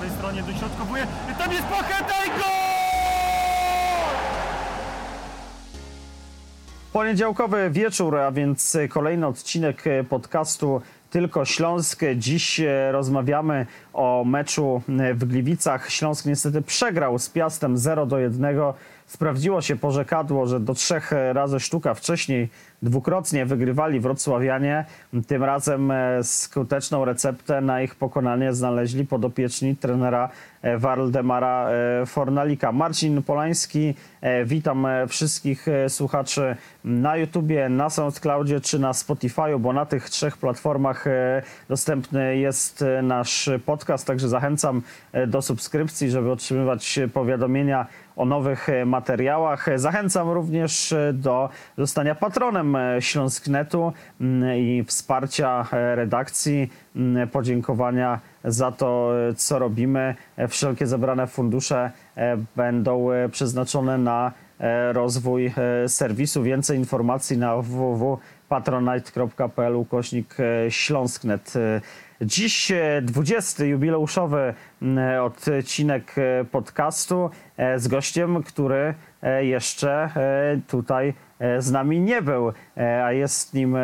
prawej stronie dośrodkowuje. Tam jest Pacheta i! Poniedziałkowy wieczór, a więc kolejny odcinek podcastu Tylko Śląsk. Dziś rozmawiamy o meczu w Gliwicach. Śląsk niestety przegrał z Piastem 0 do 1. Sprawdziło się porzekadło, że do trzech razy sztuka wcześniej dwukrotnie wygrywali wrocławianie. Tym razem skuteczną receptę na ich pokonanie znaleźli podopieczni trenera Waldemara Fornalika. Marcin Polański, witam wszystkich słuchaczy na YouTubie, na SoundCloudzie czy na Spotify'u, bo na tych trzech platformach dostępny jest nasz podcast, także zachęcam do subskrypcji, żeby otrzymywać powiadomienia o nowych materiałach. Zachęcam również do zostania patronem Śląsknetu i wsparcia redakcji, podziękowania za to, co robimy. Wszelkie zebrane fundusze będą przeznaczone na rozwój serwisu. Więcej informacji na www.patronite.pl ukośnik Śląsknet. Dziś 20. jubileuszowy odcinek podcastu z gościem, który jeszcze tutaj z nami nie był, a jest nim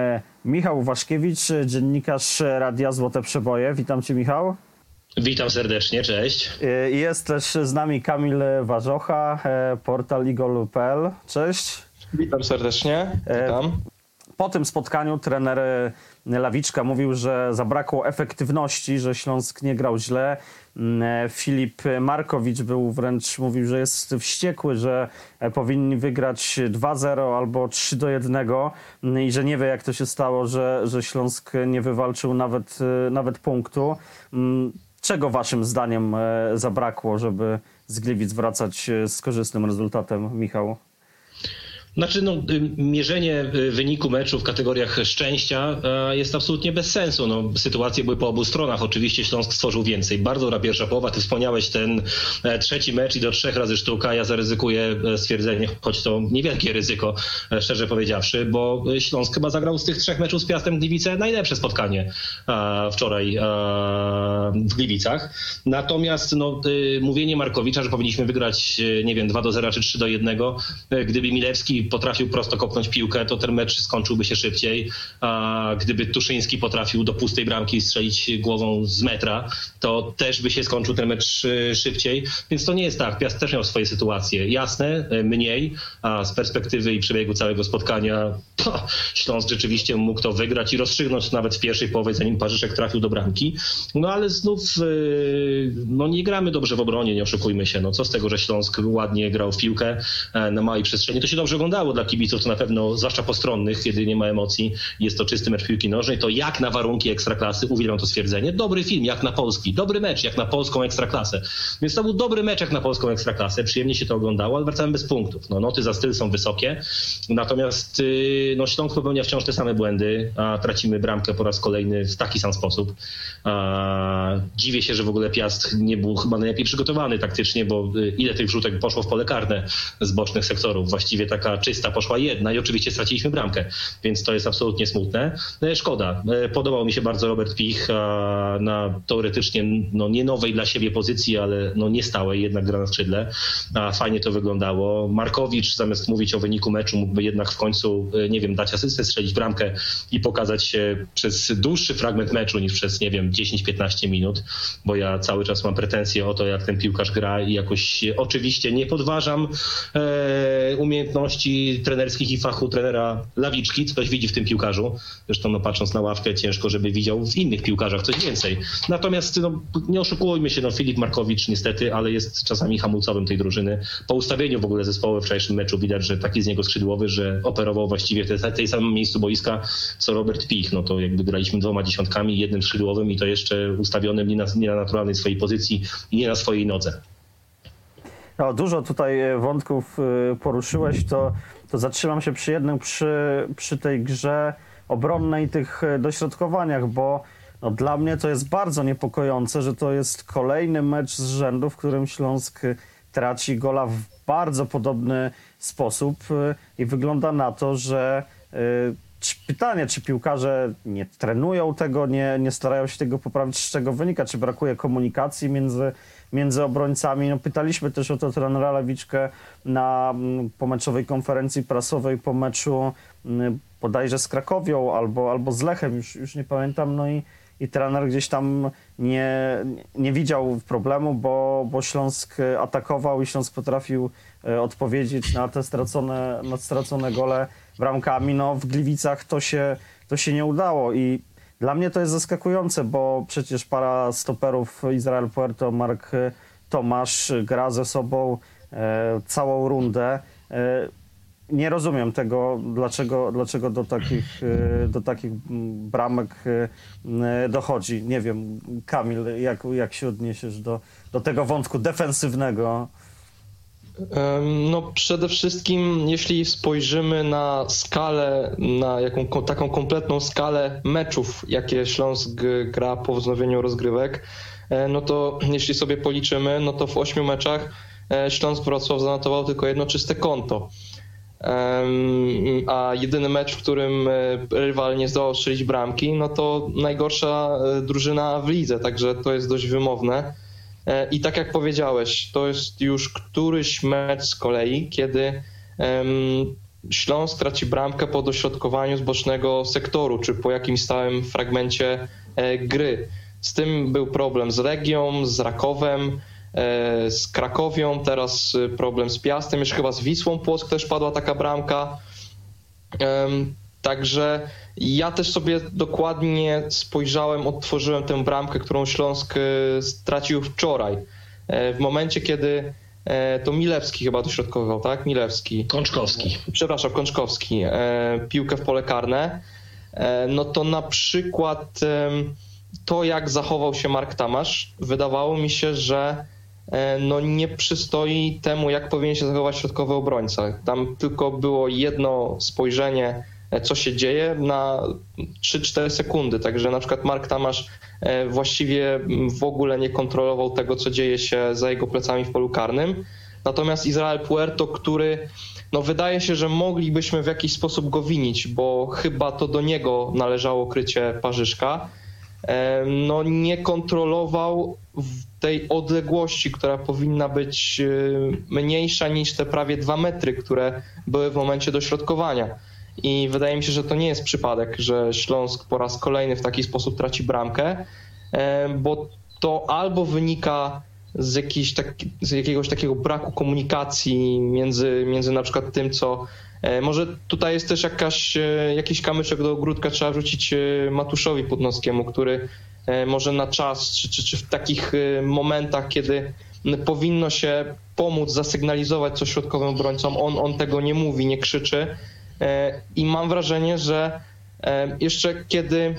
Michał Waszkiewicz, dziennikarz Radia Złote Przeboje. Witam Cię Michał. Witam serdecznie, cześć. Jest też z nami Kamil Warzocha, portal igol.pl. Cześć. Witam serdecznie. Witam. Po tym spotkaniu trener Lawiczka mówił, że zabrakło efektywności, że Śląsk nie grał źle. Filip Markowicz był wręcz, mówił, że jest wściekły, że powinni wygrać 2-0 albo 3-1 i że nie wie jak to się stało, że, że Śląsk nie wywalczył nawet, nawet punktu. Czego waszym zdaniem zabrakło, żeby z Gliwic wracać z korzystnym rezultatem, Michał? Znaczy, no, mierzenie wyniku meczu w kategoriach szczęścia jest absolutnie bez sensu. No, sytuacje były po obu stronach. Oczywiście Śląsk stworzył więcej. Bardzo dobra pierwsza połowa. Ty wspomniałeś ten trzeci mecz i do trzech razy sztuka. Ja zaryzykuję stwierdzenie, choć to niewielkie ryzyko, szczerze powiedziawszy, bo Śląsk chyba zagrał z tych trzech meczów z Piastem Gliwice najlepsze spotkanie wczoraj w Gliwicach. Natomiast no, mówienie Markowicza, że powinniśmy wygrać, nie wiem, 2 do 0 czy 3 do 1, gdyby Milewski potrafił prosto kopnąć piłkę, to ten mecz skończyłby się szybciej. A gdyby Tuszyński potrafił do pustej bramki strzelić głową z metra, to też by się skończył ten mecz szybciej. Więc to nie jest tak. Piast też miał swoje sytuacje. Jasne, mniej, a z perspektywy i przebiegu całego spotkania to Śląsk rzeczywiście mógł to wygrać i rozstrzygnąć nawet w pierwszej połowie, zanim Parzyszek trafił do bramki. No ale znów no nie gramy dobrze w obronie, nie oszukujmy się. No co z tego, że Śląsk ładnie grał w piłkę na małej przestrzeni. To się dobrze oglądało dla kibiców, to na pewno, zwłaszcza postronnych, kiedy nie ma emocji, jest to czysty mecz piłki nożnej, to jak na warunki ekstraklasy, uwielbiam to stwierdzenie, dobry film jak na polski, dobry mecz jak na polską ekstraklasę. Więc to był dobry mecz jak na polską ekstraklasę, przyjemnie się to oglądało, ale wracamy bez punktów. No, noty za styl są wysokie, natomiast no, Śląsk popełnia wciąż te same błędy, a tracimy bramkę po raz kolejny w taki sam sposób. A, dziwię się, że w ogóle Piast nie był chyba najlepiej przygotowany taktycznie, bo ile tych wrzutek poszło w pole karne z bocznych sektorów. Właściwie taka czysta poszła jedna i oczywiście straciliśmy bramkę, więc to jest absolutnie smutne. Szkoda. Podobał mi się bardzo Robert Pich na teoretycznie no, nie nowej dla siebie pozycji, ale no, nie stałej, jednak gra na skrzydle. Fajnie to wyglądało. Markowicz zamiast mówić o wyniku meczu mógłby jednak w końcu, nie wiem, dać asystę, strzelić bramkę i pokazać się przez dłuższy fragment meczu niż przez, nie wiem, 10-15 minut, bo ja cały czas mam pretensje o to, jak ten piłkarz gra i jakoś oczywiście nie podważam e, umiejętności trenerskich i fachu trenera Lawiczki, coś widzi w tym piłkarzu. Zresztą no, patrząc na ławkę ciężko, żeby widział w innych piłkarzach coś więcej. Natomiast no, nie oszukujmy się, no, Filip Markowicz niestety, ale jest czasami hamulcowym tej drużyny. Po ustawieniu w ogóle zespołu w wczorajszym meczu widać, że taki z niego skrzydłowy, że operował właściwie w tej, tej samym miejscu boiska co Robert Pich. No to jakby graliśmy dwoma dziesiątkami, jednym skrzydłowym i to jeszcze ustawionym nie na, nie na naturalnej swojej pozycji i nie na swojej nodze. No, dużo tutaj wątków poruszyłeś, to, to zatrzymam się przy jednym, przy, przy tej grze obronnej, tych dośrodkowaniach, bo no, dla mnie to jest bardzo niepokojące, że to jest kolejny mecz z rzędu, w którym Śląsk traci gola w bardzo podobny sposób i wygląda na to, że pytanie, czy piłkarze nie trenują tego, nie, nie starają się tego poprawić, z czego wynika, czy brakuje komunikacji między, między obrońcami. No, pytaliśmy też o to trenera Lewiczkę na mm, pomeczowej konferencji prasowej po meczu mm, bodajże z Krakowią albo, albo z Lechem, już, już nie pamiętam, no i i trener gdzieś tam nie, nie widział problemu, bo, bo Śląsk atakował i Śląsk potrafił e, odpowiedzieć na te stracone, na stracone gole bramkami. No w Gliwicach to się, to się nie udało i dla mnie to jest zaskakujące, bo przecież para stoperów Izrael Puerto, Mark Tomasz gra ze sobą e, całą rundę. E, nie rozumiem tego, dlaczego, dlaczego do, takich, e, do takich bramek e, dochodzi. Nie wiem, Kamil, jak, jak się odniesiesz do, do tego wątku defensywnego? No przede wszystkim, jeśli spojrzymy na skalę, na jaką, taką kompletną skalę meczów, jakie Śląsk gra po wznowieniu rozgrywek, e, no to jeśli sobie policzymy, no to w ośmiu meczach Śląsk Wrocław zanotował tylko jedno czyste konto a jedyny mecz, w którym e, rywal nie zdołał strzelić bramki, no to najgorsza e, drużyna w lidze, także to jest dość wymowne. E, I tak jak powiedziałeś, to jest już któryś mecz z kolei, kiedy Śląsk traci bramkę po dośrodkowaniu z bocznego sektoru, czy po jakimś stałym fragmencie gry. Z tym był problem z Legią, z Rakowem, E, z Krakowią, teraz y, problem z Piastem, jeszcze chyba z Wisłą Płock też padła taka bramka. Także ja też sobie dokładnie spojrzałem, odtworzyłem tę bramkę, którą Śląsk y, stracił wczoraj. E, w momencie, kiedy e, to Milewski chyba dośrodkowywał, tak? Milewski. Kączkowski. Przepraszam, Kączkowski. Piłkę w pole karne. No to na przykład to, jak zachował się Mark Tamasz, wydawało mi się, że E, no nie przystoi temu, jak powinien się zachować środkowy obrońca. Tam tylko było jedno spojrzenie, e, co się dzieje na 3-4 sekundy. Także na przykład Mark Tamasz e, właściwie w ogóle nie kontrolował tego, co dzieje się za jego plecami w polu karnym. Natomiast Izrael Puerto, który no wydaje się, że moglibyśmy w jakiś sposób go winić, bo chyba to do niego należało krycie Parzyszka no nie kontrolował tej odległości, która powinna być mniejsza niż te prawie dwa metry, które były w momencie dośrodkowania. I wydaje mi się, że to nie jest przypadek, że Śląsk po raz kolejny w taki sposób traci bramkę, bo to albo wynika z, taki, z jakiegoś takiego braku komunikacji między, między na przykład tym, co E, może tutaj jest też jakaś, e, jakiś kamyczek do ogródka trzeba wrzucić e, Matuszowi Putnowskiemu, który może na czas, czy, czy, czy w takich momentach, kiedy powinno się pomóc, zasygnalizować coś środkowym obrońcom, on, on tego nie mówi, nie krzyczy i mam wrażenie, że jeszcze kiedy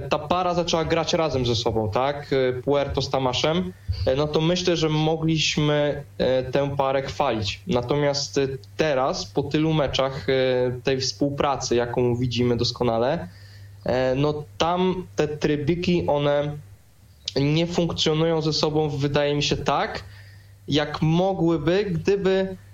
ta para zaczęła grać razem ze sobą, tak? Puerto z Tamaszem, no to myślę, że mogliśmy e, tę parę chwalić. Natomiast teraz, po tylu meczach e, tej współpracy, jaką widzimy doskonale, e, no tam te trybyki, one nie funkcjonują ze sobą, wydaje mi się tak, jak mogłyby, gdyby E,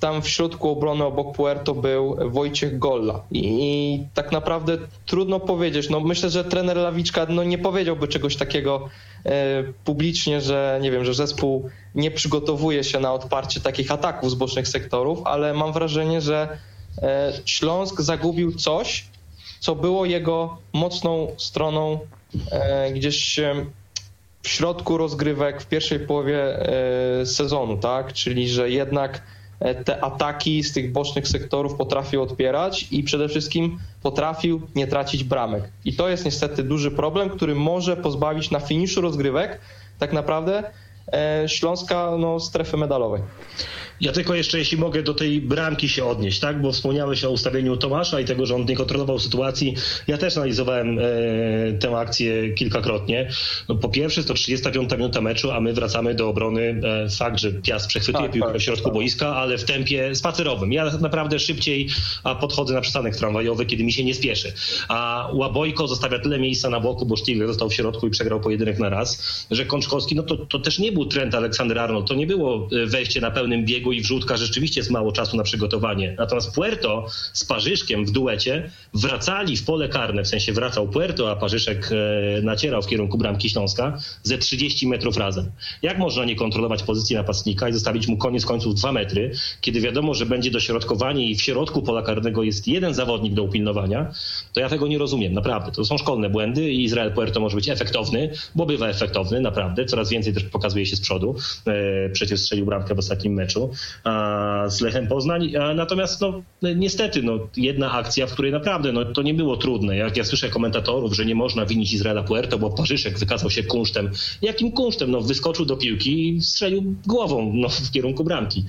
tam w środku obrony obok Puerto był Wojciech Golla. I, I, tak naprawdę trudno powiedzieć. No myślę, że trener Lawiczka no nie powiedziałby czegoś takiego e, publicznie, że nie wiem, że zespół nie przygotowuje się na odparcie takich ataków z bocznych sektorów, ale mam wrażenie, że e, Śląsk zagubił coś, co było jego mocną stroną gdzieś w środku rozgrywek w pierwszej połowie sezonu, tak? Czyli że jednak E, te ataki z tych bocznych sektorów potrafił odpierać i przede wszystkim potrafił nie tracić bramek. I to jest niestety duży problem, który może pozbawić na finiszu rozgrywek tak naprawdę e, Śląska no, strefy medalowej. Ja tylko jeszcze, jeśli mogę, do tej bramki się odnieść, tak? Bo wspomniałeś o ustawieniu Tomasza i tego, że on nie kontrolował sytuacji. Ja też analizowałem e, tę akcję kilkakrotnie. No, po pierwsze, to 35 minuta meczu, a my wracamy do obrony. E, fakt, że Piast przechwytuje tak, piłkę tak, w środku tak. boiska, ale w tempie spacerowym. Ja naprawdę szybciej podchodzę na przystanek tramwajowy, kiedy mi się nie spieszy. A Łabojko zostawia tyle miejsca na boku, bo Sztigler został w środku i przegrał pojedynek na raz, że Kączkowski, no to, to też nie, był trend Aleksander Arnold, to nie było e, wejście na pełnym biegu i wrzutka, rzeczywiście jest mało czasu na przygotowanie. Natomiast Puerto z Parzyszkiem w duecie wracali w pole karne, w sensie wracał Puerto, a Parzyszek e, nacierał w kierunku bramki Śląska ze 30 metrów razem. Jak można nie kontrolować pozycji napastnika i zostawić mu koniec końców 2 metry, kiedy wiadomo, że będzie dośrodkowanie i w środku pola karnego jest jeden zawodnik do upilnowania, to ja tego nie rozumiem, naprawdę. To są szkolne błędy i Izrael Puerto może być efektowny, bo bywa efektowny, naprawdę. Coraz więcej też pokazuje się z przodu. E, przecież strzelił bramkę w ostatnim meczu z Lechem Poznań. Natomiast no, niestety no, jedna akcja, w której naprawdę no, to nie było trudne. Jak ja słyszę komentatorów, że nie można winić Izraela Puerto, bo Parzyszek wykazał się kunsztem. Jakim kunsztem? No, wyskoczył do piłki i strzelił głową no, w kierunku bramki.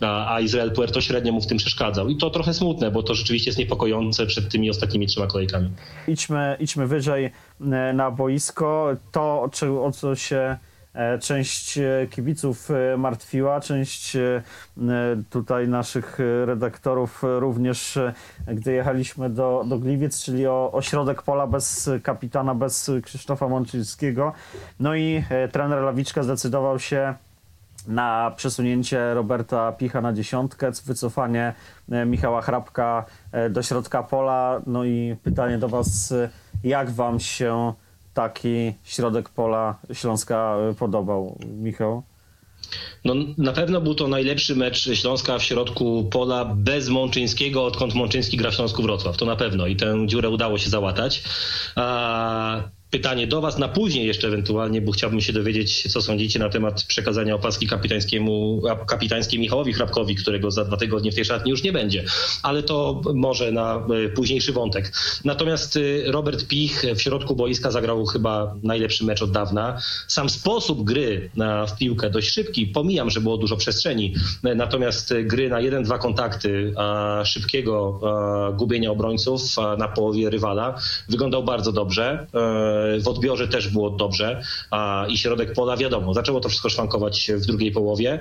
A, a Izrael Puerto średnio mu w tym przeszkadzał. I to trochę smutne, bo to rzeczywiście jest niepokojące przed tymi ostatnimi trzema kolejkami. Idźmy, idźmy wyżej e, na boisko. To, o co się część e, kibiców e, martwiła, część e, tutaj naszych e, redaktorów e, również, e, gdy jechaliśmy do, do Gliwiec, czyli o, środek pola bez kapitana, bez Krzysztofa Mączyńskiego. No i e, trener Lawiczka zdecydował się na przesunięcie Roberta Picha na dziesiątkę, wycofanie e, Michała Hrabka e, do środka pola. No i pytanie do Was, e, jak Wam się taki środek pola Śląska e, podobał, Michał? No, na pewno był to najlepszy mecz Śląska w środku pola bez Mączyńskiego, odkąd Mączyński gra w Śląsku Wrocław. To na pewno i tę dziurę udało się załatać. A pytanie do Was na później jeszcze ewentualnie, bo chciałbym się dowiedzieć, co sądzicie na temat przekazania opaski kapitańskiemu, kapitańskiej Michałowi Hrabkowi, którego za dwa tygodnie w tej szatni już nie będzie. Ale to może na e, późniejszy wątek. Natomiast e, Robert Pich w środku boiska zagrał chyba najlepszy mecz od dawna. Sam sposób gry na, w piłkę dość szybki, pomijam, że było dużo przestrzeni, natomiast gry na jeden, dwa kontakty, a szybkiego a, gubienia obrońców na połowie rywala wyglądał bardzo dobrze. W odbiorze też było dobrze i środek pola, wiadomo, zaczęło to wszystko szwankować w drugiej połowie,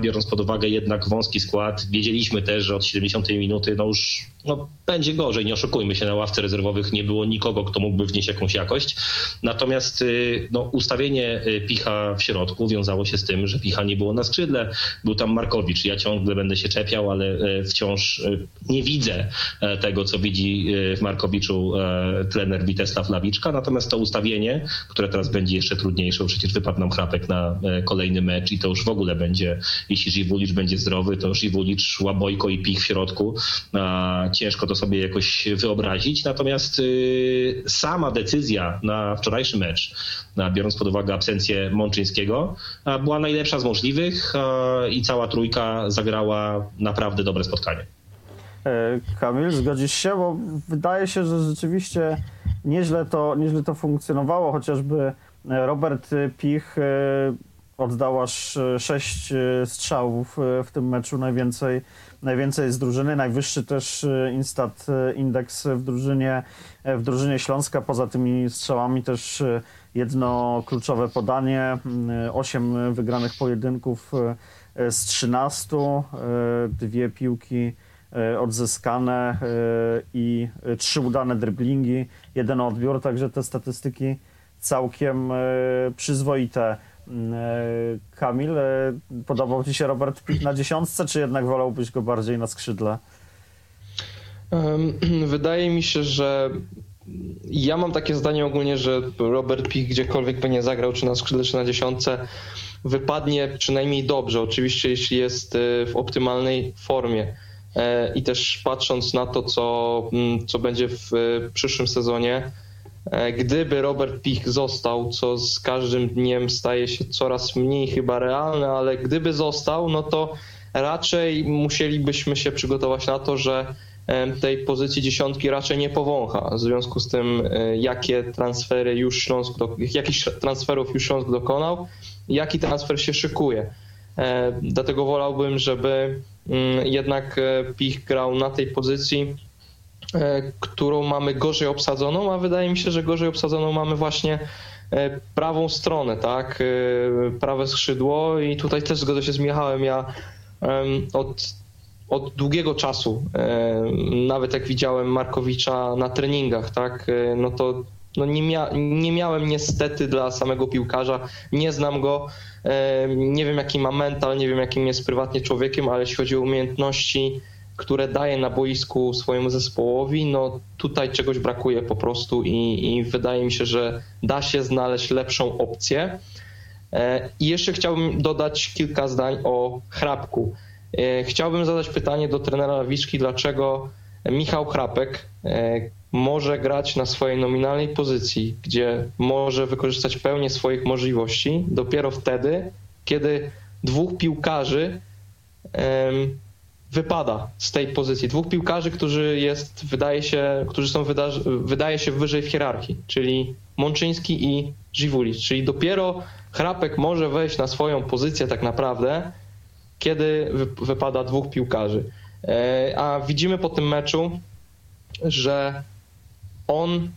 biorąc pod uwagę jednak wąski skład. Wiedzieliśmy też, że od 70 minuty no już no, będzie gorzej, nie oszukujmy się, na ławce rezerwowych nie było nikogo, kto mógłby wnieść jakąś jakość. Natomiast y, no, ustawienie y, Picha w środku wiązało się z tym, że Picha nie było na skrzydle, był tam Markowicz. Ja ciągle będę się czepiał, ale y, wciąż nie widzę e, tego, co widzi w Markowiczu e, trener Witesław Lawiczka. Natomiast to ustawienie, które teraz będzie jeszcze trudniejsze, przecież wypadł nam chrapek na e, kolejny mecz i to już w ogóle będzie, jeśli Żywulicz będzie zdrowy, to Żywulicz, Łabojko i Pich w środku. Ciężko to sobie jakoś wyobrazić. Natomiast y, sama decyzja na wczorajszy mecz, biorąc pod uwagę absencję Mączyńskiego, była najlepsza z możliwych i cała trójka zagrała naprawdę dobre spotkanie. E, Kamil, zgodzisz się? Bo wydaje się, że rzeczywiście nieźle to, nieźle to funkcjonowało, chociażby Robert Pich e, oddał aż sześć e, strzałów w tym meczu, najwięcej, najwięcej z drużyny, najwyższy też instat indeks w drużynie, w drużynie Śląska. Poza tymi strzałami też jedno kluczowe podanie, osiem wygranych pojedynków z 13, dwie piłki odzyskane i trzy udane driblingi, jeden odbiór, także te statystyki całkiem przyzwoite. Kamil, podobał Ci się Robert Pich na dziesiątce, czy jednak wolałbyś go bardziej na skrzydle? Wydaje mi się, że ja mam takie zdanie ogólnie, że Robert Pich gdziekolwiek by nie zagrał, czy na skrzydle, czy na dziesiątce, wypadnie przynajmniej dobrze. Oczywiście, jeśli jest w optymalnej formie. I też patrząc na to, co, co będzie w przyszłym sezonie, gdyby Robert Pich został, co z każdym dniem staje się coraz mniej chyba realne, ale gdyby został, no to raczej musielibyśmy się przygotować na to, że tej pozycji dziesiątki raczej nie powącha. W związku z tym, jakie transfery już Śląsk, jakich transferów już Śląsk dokonał, jaki transfer się szykuje. Dlatego wolałbym, żeby jednak Pich grał na tej pozycji, którą mamy gorzej obsadzoną, a wydaje mi się, że gorzej obsadzoną mamy właśnie prawą stronę, tak? Prawe skrzydło i tutaj też zgodzę się z Michałem. Ja od, od długiego czasu, nawet jak widziałem Markowicza na treningach, tak? No to no nie, mia nie miałem niestety dla samego piłkarza, nie znam go, e, nie wiem jaki ma mental, nie wiem jakim jest prywatnie człowiekiem, ale jeśli chodzi o umiejętności, które daje na boisku swojemu zespołowi, no tutaj czegoś brakuje po prostu i, i wydaje mi się, że da się znaleźć lepszą opcję. E, I jeszcze chciałbym dodać kilka zdań o Chrapku. E, chciałbym zadać pytanie do trenera Lawiczki, dlaczego Michał Chrapek e, może grać na swojej nominalnej pozycji, gdzie może wykorzystać pełnię swoich możliwości dopiero wtedy, kiedy dwóch piłkarzy wypada z tej pozycji. Dwóch piłkarzy, którzy jest, wydaje się, którzy są wydaje się wyżej w hierarchii, czyli Mączyński i Żiwulic. Czyli dopiero Chrapek może wejść na swoją pozycję tak naprawdę, kiedy wy- wypada dwóch piłkarzy. E, A widzimy po tym meczu, że on,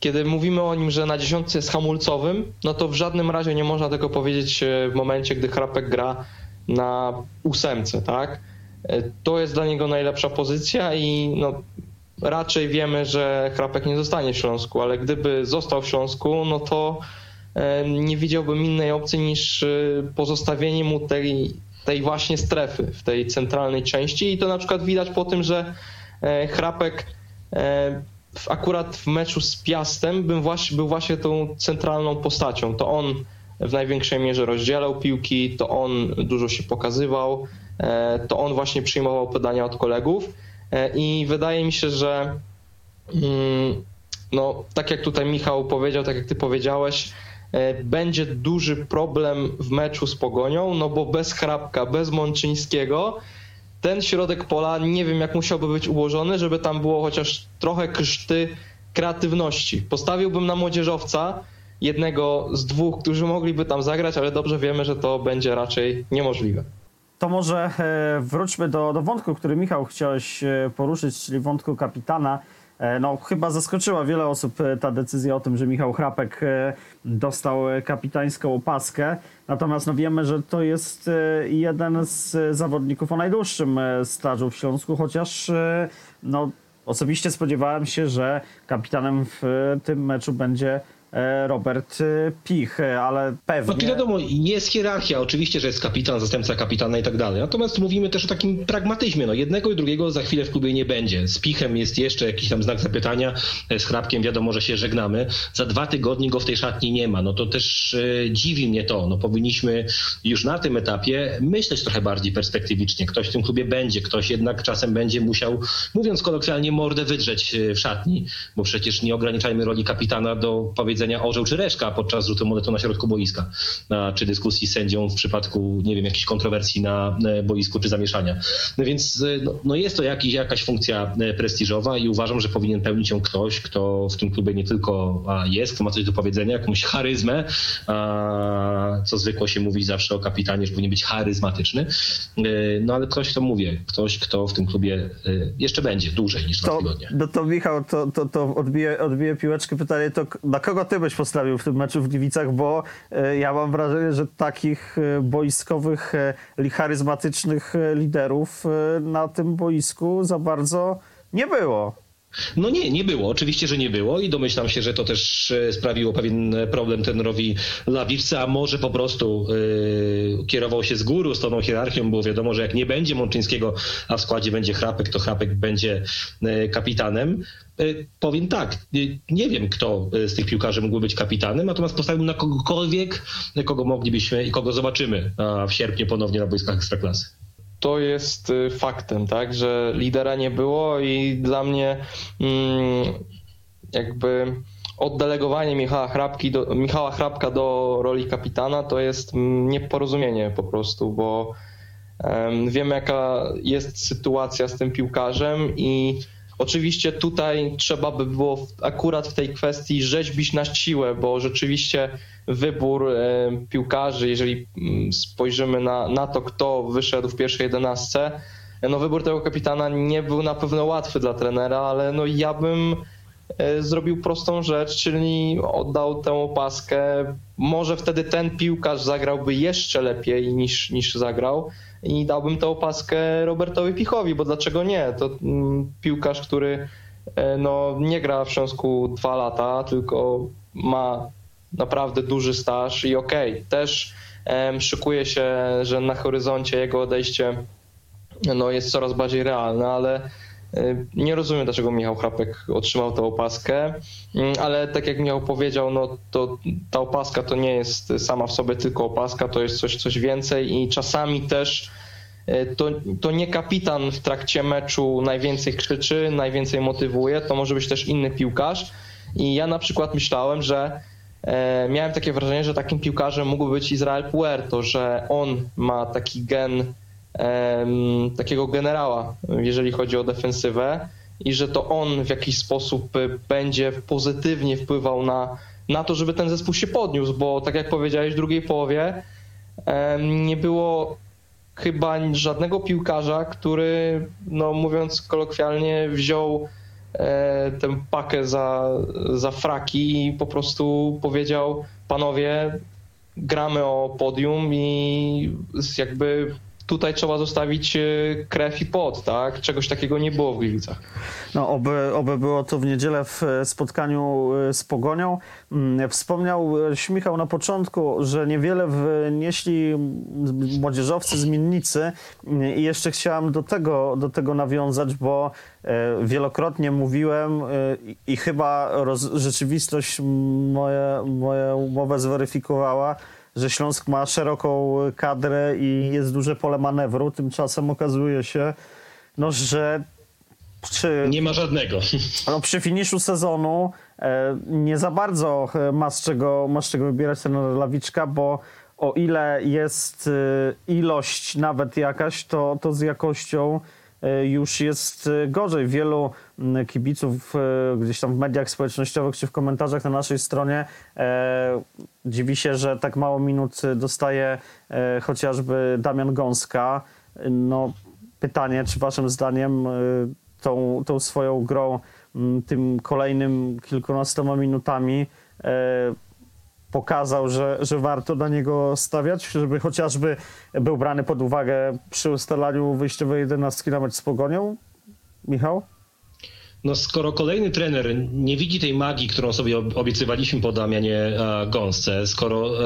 kiedy mówimy o nim, że na dziesiątce jest hamulcowym, no to w żadnym razie nie można tego powiedzieć e, w momencie, gdy Chrapek gra na ósemce, tak? E, To jest dla niego najlepsza pozycja i no, raczej wiemy, że Chrapek nie zostanie w Śląsku, ale gdyby został w Śląsku, no to e, nie widziałbym innej opcji niż e, pozostawienie mu tej, tej właśnie strefy w tej centralnej części i to na przykład widać po tym, że Chrapek akurat w meczu z Piastem właśnie, był właśnie tą centralną postacią. To on w największej mierze rozdzielał piłki, to on dużo się pokazywał, to on właśnie przyjmował podania od kolegów e, i wydaje mi się, że mm, no, tak jak tutaj Michał powiedział, tak jak ty powiedziałeś, e, będzie duży problem w meczu z Pogonią, no bo bez Chrapka, bez Mączyńskiego ten środek pola nie wiem jak musiałby być ułożony, żeby tam było chociaż trochę krzty kreatywności. Postawiłbym na młodzieżowca, jednego z dwóch, którzy mogliby tam zagrać, ale dobrze wiemy, że to będzie raczej niemożliwe. To może e, wróćmy do, do wątku, który Michał chciałeś e, poruszyć, czyli wątku kapitana. E, No, chyba zaskoczyła wiele osób ta decyzja o tym, że Michał Chrapek e, dostał kapitańską opaskę. Natomiast no, wiemy, że to jest jeden z zawodników o najdłuższym stażu w Śląsku, chociaż no, osobiście spodziewałem się, że kapitanem w tym meczu będzie Robert e, Pich, e, ale pewnie... No wiadomo, jest hierarchia, oczywiście, że jest kapitan, zastępca kapitana i tak dalej. Natomiast mówimy też o takim pragmatyzmie. No, jednego i drugiego za chwilę w klubie nie będzie. Z Pichem jest jeszcze jakiś tam znak zapytania, z Hrabkiem wiadomo, że się żegnamy. Za dwa tygodnie go w tej szatni nie ma. No to też e, dziwi mnie to. No, powinniśmy już na tym etapie myśleć trochę bardziej perspektywicznie. Ktoś w tym klubie będzie, ktoś jednak czasem będzie musiał, mówiąc kolokwialnie, mordę wydrzeć e, w szatni, bo przecież nie ograniczajmy roli kapitana do powiedzenia orzeł czy reszka podczas rzutu monetu na środku boiska, czy dyskusji z sędzią w przypadku, nie wiem, jakichś kontrowersji na e, boisku czy zamieszania. No więc e, no, no jest to jakiś, jakaś funkcja e, prestiżowa i uważam, że powinien pełnić ją ktoś, kto w tym klubie nie tylko jest, kto ma coś do powiedzenia, jakąś charyzmę, co zwykło się mówić zawsze o kapitanie, że powinien być charyzmatyczny, no ale ktoś, kto mówię, ktoś, kto w tym klubie jeszcze będzie dłużej niż dwa tygodnie. no to Michał, to, to, to odbiję, odbiję piłeczkę pytanie, to na kogo ty byś postawił w tym meczu w Gliwicach, bo e, ja mam wrażenie, że takich e, boiskowych, e, li- charyzmatycznych e, liderów na tym boisku za bardzo nie było. No nie, nie było. Oczywiście, że nie było i domyślam się, że to też e, sprawiło pewien problem trenerowi Lawirce, a może po prostu yy, kierował się z góry z tą hierarchią, bo wiadomo, że jak nie będzie Mączyńskiego, a w składzie będzie Chrapek, to Chrapek będzie yy, kapitanem. Yy, powiem tak, nie wiem, kto z tych piłkarzy mógłby być kapitanem, natomiast postawił na kogokolwiek, kogo moglibyśmy i kogo zobaczymy w sierpniu ponownie na boiskach Ekstraklasy. To jest y, faktem, tak, że lidera nie było i dla mnie mm, jakby oddelegowanie Michała, Hrabki do, Michała Hrabka do roli kapitana to jest nieporozumienie po prostu, bo em, wiemy jaka jest sytuacja z tym piłkarzem i oczywiście tutaj trzeba by było akurat w tej kwestii rzeźbić na siłę, bo rzeczywiście wybór e, piłkarzy, jeżeli mm, spojrzymy na, na to, kto wyszedł w pierwszej jedenastce, no wybór tego kapitana nie był na pewno łatwy dla trenera, ale no ja bym e, zrobił prostą rzecz, czyli oddał tę opaskę. Może wtedy ten piłkarz zagrałby jeszcze lepiej niż, niż zagrał i dałbym tę opaskę Robertowi Pichowi, bo dlaczego nie? To mm, piłkarz, który e, no, nie gra w Śląsku dwa lata, tylko ma naprawdę duży staż i okej, okay, też em, szykuje się, że na horyzoncie jego odejście no, jest coraz bardziej realne, ale nie rozumiem, dlaczego Michał Chrapek otrzymał tę opaskę, Mm, ale tak jak Michał powiedział, no to ta opaska to nie jest sama w sobie tylko opaska, to jest coś, coś więcej i czasami też y, to, to nie kapitan w trakcie meczu najwięcej krzyczy, najwięcej motywuje, to może być też inny piłkarz. I ja na przykład myślałem, że e, miałem takie wrażenie, że takim piłkarzem mógłby być Izrael Puerto, że on ma taki gen takiego generała, jeżeli chodzi o defensywę i że to on w jakiś sposób y, będzie pozytywnie wpływał na, na to, żeby ten zespół się podniósł, bo tak jak powiedziałeś, w drugiej połowie nie było chyba żadnego piłkarza, który, no mówiąc kolokwialnie, wziął e, tę pakę za, za fraki i po prostu powiedział, panowie, gramy o podium i jakby tutaj trzeba zostawić e, krew i pot, tak? Czegoś takiego nie było w Gliwicach. No, oby, oby było to w niedzielę w e, spotkaniu e, z Pogonią. Mm, wspomniał Śmichał na początku, że niewiele wnieśli młodzieżowcy zmiennicy i jeszcze chciałem do tego, do tego nawiązać, bo wielokrotnie mówiłem i chyba roz, rzeczywistość moje, moją mowę zweryfikowała, że Śląsk ma szeroką kadrę i jest duże pole manewru. Tymczasem okazuje się, no, że przy, nie ma żadnego. No, przy finiszu sezonu e, nie za bardzo e, ma z czego, ma z czego wybierać ten Lawiczka, bo o ile jest e, ilość nawet jakaś, to, to z jakością już jest e, gorzej. Wielu kibiców e, gdzieś tam w mediach społecznościowych czy w komentarzach na naszej stronie e, dziwi się, że tak mało minut dostaje e, chociażby Damian Gąska. No, pytanie, czy waszym zdaniem e, tą, tą swoją grą, tym kolejnym kilkunastoma minutami pokazał, że, że warto na niego stawiać, żeby chociażby był brany pod uwagę przy ustalaniu wyjściowej jedenastki na mecz z Pogonią? Michał? No skoro kolejny trener nie widzi tej magii, którą sobie obiecywaliśmy po Damianie e, Gąsce, skoro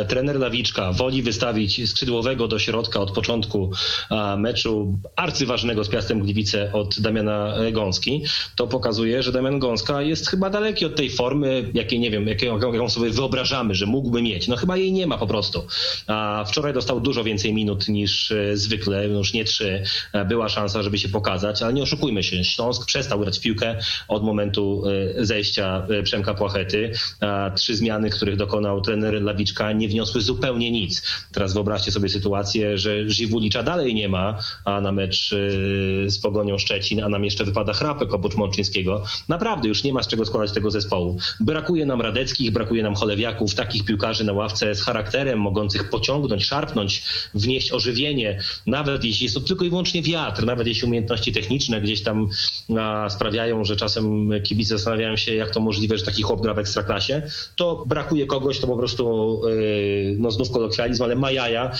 e, trener Lawiczka woli wystawić skrzydłowego do środka od początku e, meczu arcyważnego z Piastem Gliwice od Damiana Gąski, to pokazuje, że Damian Gąska jest chyba daleki od tej formy, jakiej nie wiem, jaką, jaką sobie wyobrażamy, że mógłby mieć. No chyba jej nie ma po prostu. A wczoraj dostał dużo więcej minut niż zwykle, już nie trzy. Była szansa, żeby się pokazać, ale nie oszukujmy się. Śląsk przestał grać w piłkę od momentu e, zejścia e, Przemka Płachety. Trzy zmiany, których dokonał trener Lawiczka nie wniosły zupełnie nic. Teraz wyobraźcie sobie sytuację, że Żywulicza dalej nie ma, a na mecz e, z Pogonią Szczecin, a nam jeszcze wypada Chrapek oprócz Mączyńskiego. Naprawdę już nie ma z czego składać tego zespołu. Brakuje nam Radeckich, brakuje nam Cholewiaków, takich piłkarzy na ławce z charakterem, mogących pociągnąć, szarpnąć, wnieść ożywienie, nawet jeśli jest to tylko i wyłącznie wiatr, nawet jeśli umiejętności techniczne gdzieś tam że czasem kibice zastanawiają się, jak to możliwe, że taki chłop gra w ekstraklasie, to brakuje kogoś, to po prostu, yy, no znów kolokwializm, ale ma jaja,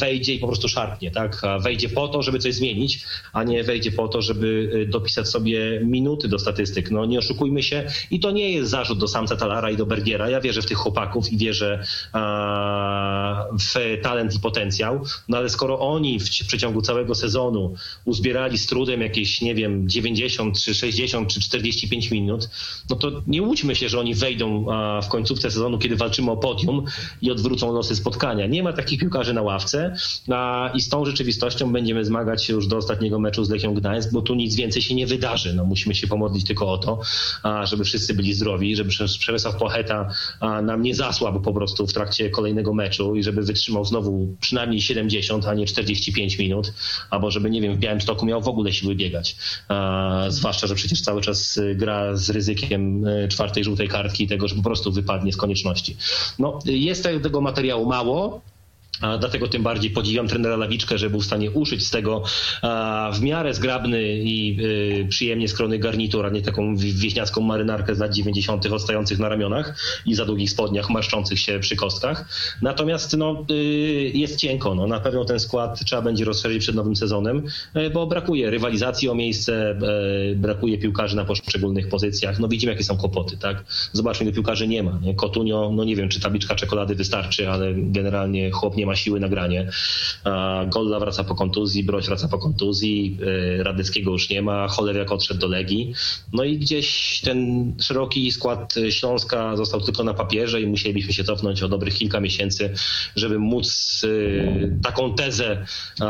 wejdzie i po prostu szarpnie, tak? Wejdzie po to, żeby coś zmienić, a nie wejdzie po to, żeby yy, dopisać sobie minuty do statystyk. No nie oszukujmy się i to nie jest zarzut do Samca Talara i do Bergiera. Ja wierzę w tych chłopaków i wierzę w talent i potencjał, no ale skoro oni w przeciągu całego sezonu uzbierali z trudem jakieś, nie wiem, 90 czy 60 czy 45 minut, no to nie łudźmy się, że oni wejdą w końcówce sezonu, kiedy walczymy o podium i odwrócą losy spotkania. Nie ma takich piłkarzy na ławce i z tą rzeczywistością będziemy zmagać się już do ostatniego meczu z Lechią Gdańsk, bo tu nic więcej się nie wydarzy. No, musimy się pomodlić tylko o to, żeby wszyscy byli zdrowi, żeby Przemysław Pocheta nam nie zasłabł po prostu w trakcie kolejnego meczu i żeby wytrzymał znowu przynajmniej 70, a nie 45 minut, albo żeby, nie wiem, w Białymstoku miał w ogóle siły biegać. Zwłaszcza, że przecież cały czas y, gra z ryzykiem y, czwartej żółtej kartki i tego, że po prostu wypadnie z konieczności. No, jest tego materiału mało, dlatego tym bardziej podziwiam trenera Lawiczkę, że był w stanie uszyć z tego w miarę zgrabny i y, przyjemnie skrony garnitur, a nie taką wieśniacką marynarkę z lat 90. odstających na ramionach i za długich spodniach marszczących się przy kostkach. Natomiast no, y, jest cienko. No, na pewno ten skład trzeba będzie rozszerzyć przed nowym sezonem, y, bo brakuje rywalizacji o miejsce, brakuje piłkarzy na poszczególnych pozycjach. No widzimy, jakie są kłopoty. Tak? Zobaczmy, ile piłkarzy nie ma. Kotunio, no nie wiem, czy tabliczka czekolady wystarczy, ale generalnie chłop nie ma siły na granie. Golla wraca po kontuzji, Broś wraca po kontuzji, e, Radyckiego już nie ma, Cholewiak odszedł do Legii. No i gdzieś ten szeroki skład Śląska został tylko na papierze i musielibyśmy się cofnąć o dobrych kilka miesięcy, żeby móc e, taką tezę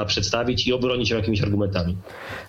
przedstawić i obronić ją jakimiś argumentami.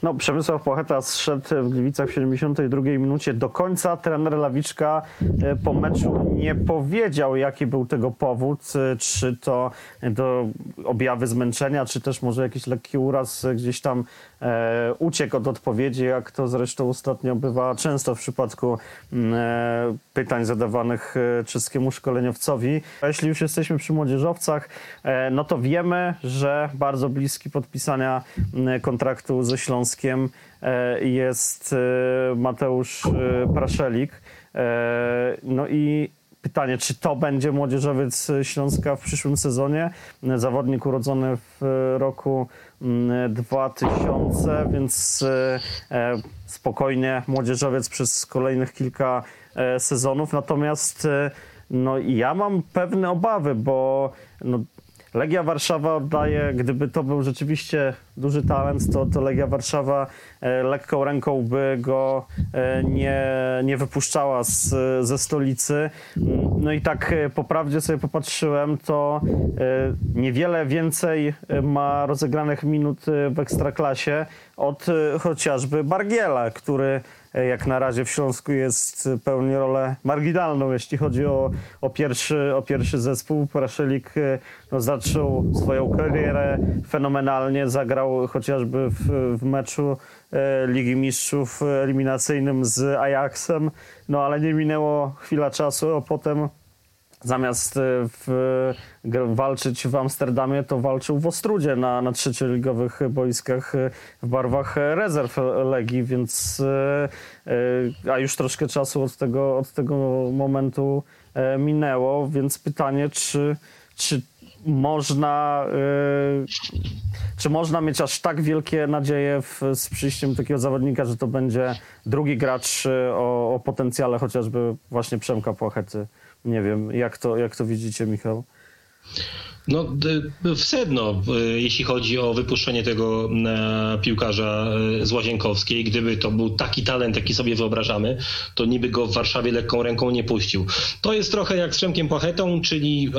No, Przemysław Pocheta zszedł w Gliwicach w 72 minucie. Do końca trener Lawiczka e, po meczu nie powiedział, jaki był tego powód, czy to do objawy zmęczenia, czy też może jakiś lekki uraz gdzieś tam e, uciekł od odpowiedzi, jak to zresztą ostatnio bywa często w przypadku mm, e, pytań zadawanych e, czeskiemu szkoleniowcowi. A jeśli już jesteśmy przy młodzieżowcach, e, no to wiemy, że bardzo bliski podpisania mm, kontraktu ze Śląskiem e, jest e, Mateusz e, Praszelik. E, No i pytanie, czy to będzie młodzieżowiec Śląska w przyszłym sezonie? Zawodnik urodzony w roku mm, 2000, więc e, e, spokojnie młodzieżowiec przez kolejnych kilka e, sezonów. Natomiast e, no, ja mam pewne obawy, bo no, Legia Warszawa oddaje, gdyby to był rzeczywiście duży talent, to, to Legia Warszawa e, lekką ręką by go e, nie, nie wypuszczała z, ze stolicy. Mm, No i tak e, po prawdzie sobie popatrzyłem, to niewiele więcej ma rozegranych minut w Ekstraklasie od chociażby Bargiela, który jak na razie w Śląsku jest pełni rolę marginalną, jeśli chodzi o, o, pierwszy, o pierwszy zespół. Praszelik no, zaczął swoją karierę fenomenalnie, zagrał chociażby w, w meczu e, Ligi Mistrzów eliminacyjnym z Ajaxem, no ale nie minęło chwila czasu, a potem zamiast e, w, walczyć w Amsterdamie, to walczył w Ostrudzie na, na trzecioligowych boiskach e, w barwach rezerw Legii, więc a już troszkę czasu od tego, od tego momentu minęło, więc pytanie, czy, czy można e, czy można mieć aż tak wielkie nadzieje w, z przyjściem takiego zawodnika, że to będzie drugi gracz e, o, o potencjale chociażby właśnie Przemka Płachety? Nie wiem, jak to, jak to widzicie, Michał? No, d- w sedno, y, jeśli chodzi o wypuszczenie tego e, piłkarza e, z Łazienkowskiej. Gdyby to był taki talent, jaki sobie wyobrażamy, to niby go w Warszawie lekką ręką nie puścił. To jest trochę jak z Przemkiem Płachetą, czyli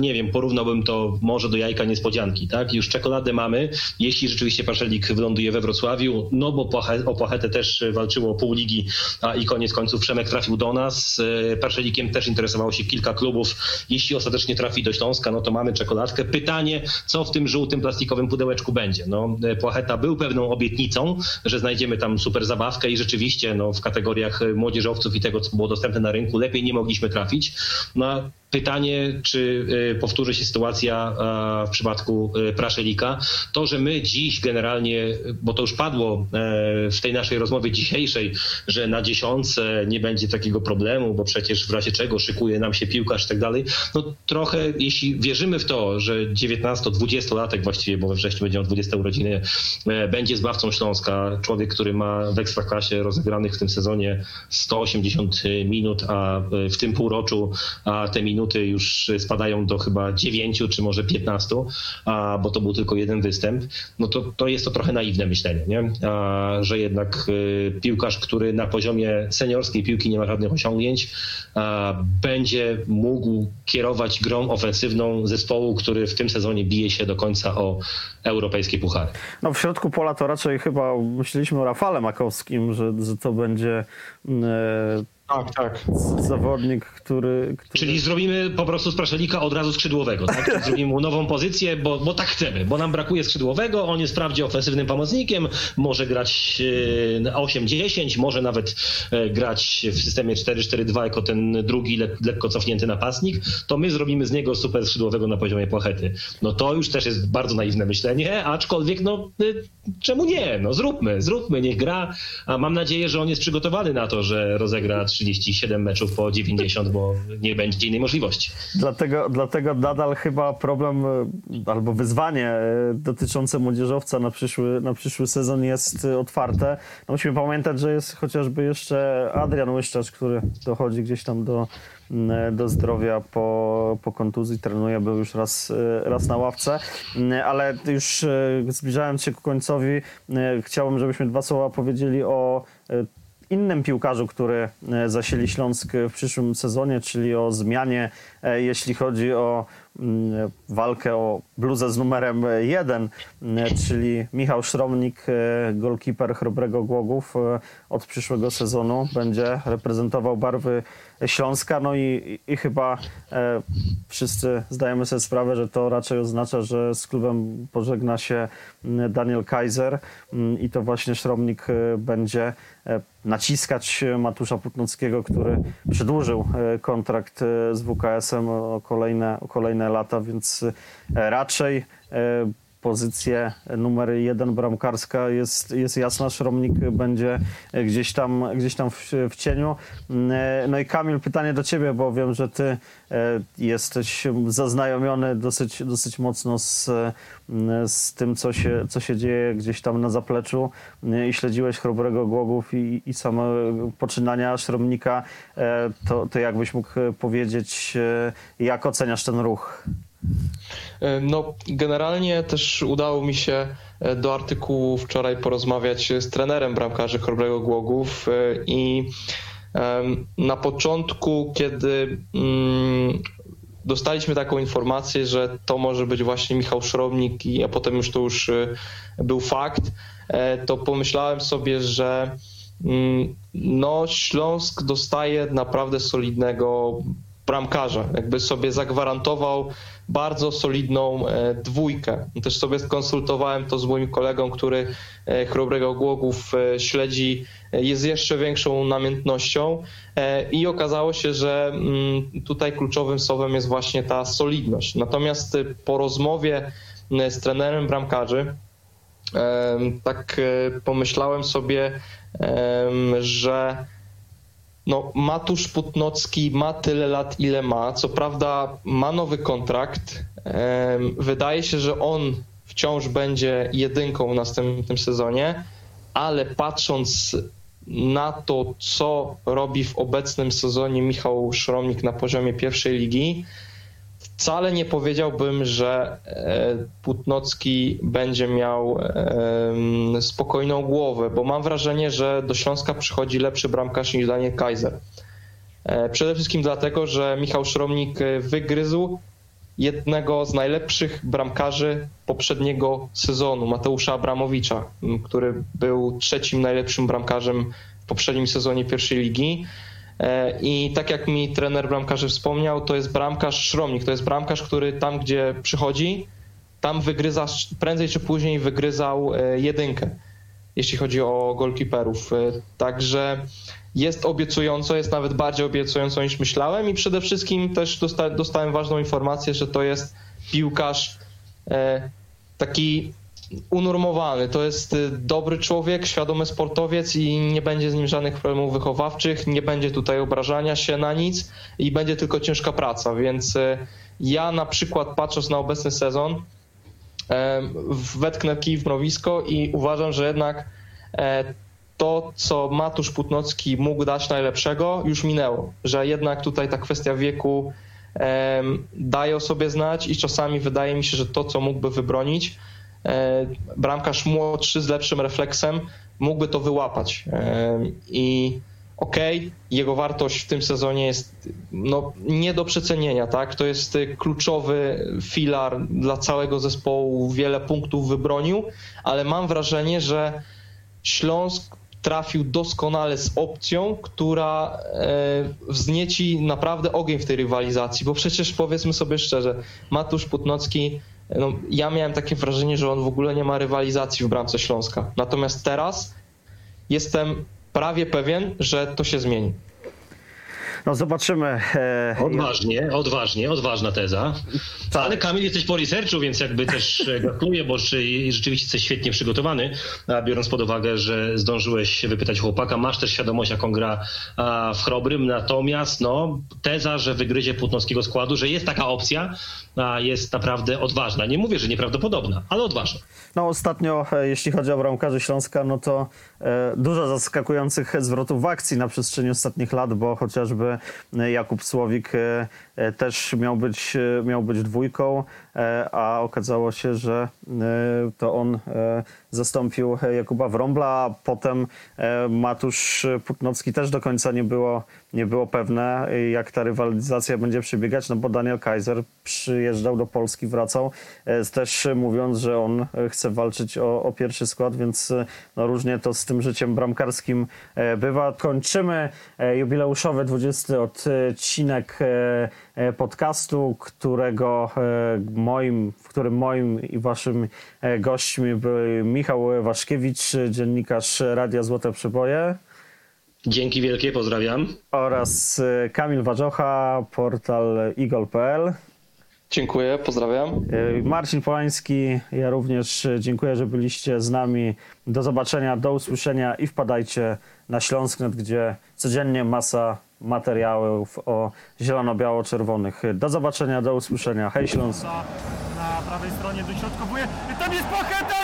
nie wiem, porównałbym to może do jajka niespodzianki, tak? Już czekoladę mamy, jeśli rzeczywiście Paszelik wyląduje we Wrocławiu, no bo o Płachetę też walczyło pół ligi, a i koniec końców Przemek trafił do nas. E, Paszelikiem też interesowało się kilka klubów. Jeśli ostatecznie trafi do Śląska, no to mamy czekoladkę. Pytanie, co w tym żółtym plastikowym pudełeczku będzie? No, e, Płacheta był pewną obietnicą, że znajdziemy tam super zabawkę i rzeczywiście no, w kategoriach młodzieżowców i tego, co było dostępne na rynku, lepiej nie mogliśmy trafić. No, pytanie, czy e, powtórzy się sytuacja w przypadku e, Praszelika. To, że my dziś generalnie, bo to już padło e, w tej naszej rozmowie dzisiejszej, że na dziesiątce nie będzie takiego problemu, bo przecież w razie czego szykuje nam się piłkarz i tak dalej, no trochę jeśli wierzymy w to, że 19-20-latek właściwie, bo we wrześniu będzie miał 20 urodziny, e, będzie zbawcą Śląska, człowiek, który ma w Ekstraklasie rozegranych w tym sezonie 180 minut, a w tym półroczu a te minuty już spadają do chyba 9 czy może 15, a, bo to był tylko jeden występ, no to, to jest to trochę naiwne myślenie, nie? A, że jednak e, piłkarz, który na poziomie seniorskiej piłki nie ma żadnych osiągnięć, a, będzie mógł kierować grą ofensywną zespołu, który w tym sezonie bije się do końca o europejskie puchary. No w środku pola to raczej chyba myśleliśmy o Rafale Makowskim, że, że to będzie e, Tak, tak. zawodnik, który... który... Czyli zrobimy po prostu z Praszelika od razu skrzydłowego, tak? Zrobimy mu nową pozycję, bo, bo tak chcemy, bo nam brakuje skrzydłowego, on jest wprawdzie ofensywnym pomocnikiem, może grać e, na 8-10, może nawet e, grać w systemie 4-4-2 jako ten drugi le, lekko cofnięty napastnik, to my zrobimy z niego super skrzydłowego na poziomie płachety. No to już też jest bardzo naiwne myślenie, aczkolwiek no y, czemu nie? No zróbmy, zróbmy, niech gra, a mam nadzieję, że on jest przygotowany na to, że rozegra 37 meczów po 90, bo nie będzie innej możliwości. Dlatego, dlatego nadal chyba problem e, albo wyzwanie e, dotyczące młodzieżowca na przyszły, na przyszły sezon jest e, otwarte. No musimy pamiętać, że jest chociażby jeszcze Adrian Łyszczarz, który dochodzi gdzieś tam do, m, do zdrowia po, po kontuzji, trenuje, był już raz, raz na ławce, M, ale już zbliżając się ku końcowi, chciałbym, żebyśmy dwa słowa powiedzieli o innym piłkarzu, który e, zasili Śląsk w przyszłym sezonie, czyli o zmianie, e, jeśli chodzi o mm, walkę o bluzę z numerem jeden, m, czyli Michał Szromnik, e, golkiper Chrobrego Głogów e, od przyszłego sezonu będzie reprezentował barwy Śląska, no i, i chyba e, wszyscy zdajemy sobie sprawę, że to raczej oznacza, że z klubem pożegna się Daniel Kaiser i to właśnie Szromnik e, będzie e, naciskać Matusza Putnockiego, który przedłużył e, kontrakt z WKS-em o kolejne, o kolejne lata, więc raczej pozycję numer jeden bramkarska jest, jest jasna. Szromnik będzie gdzieś tam, gdzieś tam w, w cieniu. No i Kamil, pytanie do ciebie, bo wiem, że ty e, jesteś zaznajomiony dosyć, dosyć mocno z, z tym, co się, co się dzieje gdzieś tam na zapleczu e, i śledziłeś Chrobrego Głogów i, i same poczynania Szromnika. E, To, to jakbyś mógł powiedzieć, jak oceniasz ten ruch? No, generalnie też udało mi się e, do artykułu wczoraj porozmawiać z trenerem bramkarzy Chrobrego Głogów e, i na początku, kiedy mm, dostaliśmy taką informację, że to może być właśnie Michał Szromnik, a potem już to już e, był fakt, to pomyślałem sobie, że mm, no, Śląsk dostaje naprawdę solidnego bramkarza. Jakby sobie zagwarantował bardzo solidną e, dwójkę. Też sobie skonsultowałem to z moim kolegą, który e, Chrobrego Głogów e, śledzi jest jeszcze większą namiętnością i okazało się, że mm, tutaj kluczowym słowem jest właśnie ta solidność. Natomiast po rozmowie z trenerem bramkarzy tak pomyślałem sobie, że no, Matusz Putnocki ma tyle lat, ile ma. Co prawda ma nowy kontrakt. Wydaje się, że on wciąż będzie jedynką w następnym sezonie, ale patrząc na to, co robi w obecnym sezonie Michał Szromnik na poziomie pierwszej ligi, wcale nie powiedziałbym, że e, Putnocki będzie miał spokojną głowę, bo mam wrażenie, że do Śląska przychodzi lepszy bramkarz niż Daniel Kaiser. E, Przede wszystkim dlatego, że Michał Szromnik e, wygryzł jednego z najlepszych bramkarzy poprzedniego sezonu, Mateusza Abramowicza, który był trzecim najlepszym bramkarzem w poprzednim sezonie pierwszej ligi. E, I tak jak mi trener bramkarzy wspomniał, to jest bramkarz Szromnik, to jest bramkarz, który tam, gdzie przychodzi, tam wygryza, prędzej czy później wygryzał e, jedynkę, jeśli chodzi o golkiperów. E, Także jest obiecująco, jest nawet bardziej obiecująco niż myślałem i przede wszystkim też dosta, dostałem ważną informację, że to jest piłkarz taki unormowany. To jest y, dobry człowiek, świadomy sportowiec i nie będzie z nim żadnych problemów wychowawczych, nie będzie tutaj obrażania się na nic i będzie tylko ciężka praca. Więc y, ja na przykład patrząc na obecny sezon, wetknę kij w mrowisko i uważam, że jednak e, to, co Matusz Putnocki mógł dać najlepszego, już minęło. Że jednak tutaj ta kwestia wieku daje o sobie znać i czasami wydaje mi się, że to, co mógłby wybronić, bramkarz młodszy z lepszym refleksem mógłby to wyłapać. E, I okej, jego wartość w tym sezonie jest no, nie do przecenienia, tak? To jest y, kluczowy filar dla całego zespołu, wiele punktów wybronił, ale mam wrażenie, że Śląsk trafił doskonale z opcją, która e, wznieci naprawdę ogień w tej rywalizacji, bo przecież powiedzmy sobie szczerze, Matusz Putnocki, no, ja miałem takie wrażenie, że on w ogóle nie ma rywalizacji w bramce Śląska. Natomiast teraz jestem prawie pewien, że to się zmieni. No zobaczymy. e, Odważnie, odważnie, odważna teza. Tak. Ale Kamil, jesteś po researchu, więc jakby też e, gratuluję, bo czy- rzeczywiście jesteś świetnie przygotowany, biorąc pod uwagę, że zdążyłeś się wypytać chłopaka, masz też świadomość, jak on gra w Chrobrym, natomiast no, teza, że wygryzie Płótnowskiego składu, że jest taka opcja, jest naprawdę odważna. Nie mówię, że nieprawdopodobna, ale odważna. No ostatnio, e, jeśli chodzi o bramkarzy Śląska, no to dużo zaskakujących zwrotów w akcji na przestrzeni ostatnich lat, bo chociażby Jakub Słowik e, też miał być, e, miał być dwójką, e, a okazało się, że e, to on e, zastąpił e, Jakuba Wrąbla, a potem e, Matusz Putnowski też do końca nie było, nie było pewne, e, jak ta rywalizacja będzie przebiegać, no bo Daniel Kaiser przyjeżdżał do Polski, wracał, e, też mówiąc, że on e, chce walczyć o, o pierwszy skład, więc e, no, różnie to z tym życiem bramkarskim e, bywa. Kończymy e, jubileuszowy 20 odcinek e, e, podcastu, którego e, moim, w którym moim i waszym e, gośćmi był Michał Waszkiewicz, dziennikarz Radia Złote Przeboje Dzięki wielkie, pozdrawiam. oraz e, Kamil Wadżocha, portal igol.pl. Dziękuję, pozdrawiam. E, Marcin Polański, ja również e, dziękuję, że byliście z nami. Do zobaczenia, do usłyszenia i wpadajcie na Śląsknet, gdzie codziennie masa materiałów o zielono-biało-czerwonych. Do zobaczenia, do usłyszenia. Hej Śląsk! Na, prawej stronie dośrodkowuje. Tam jest Pacheta i gol!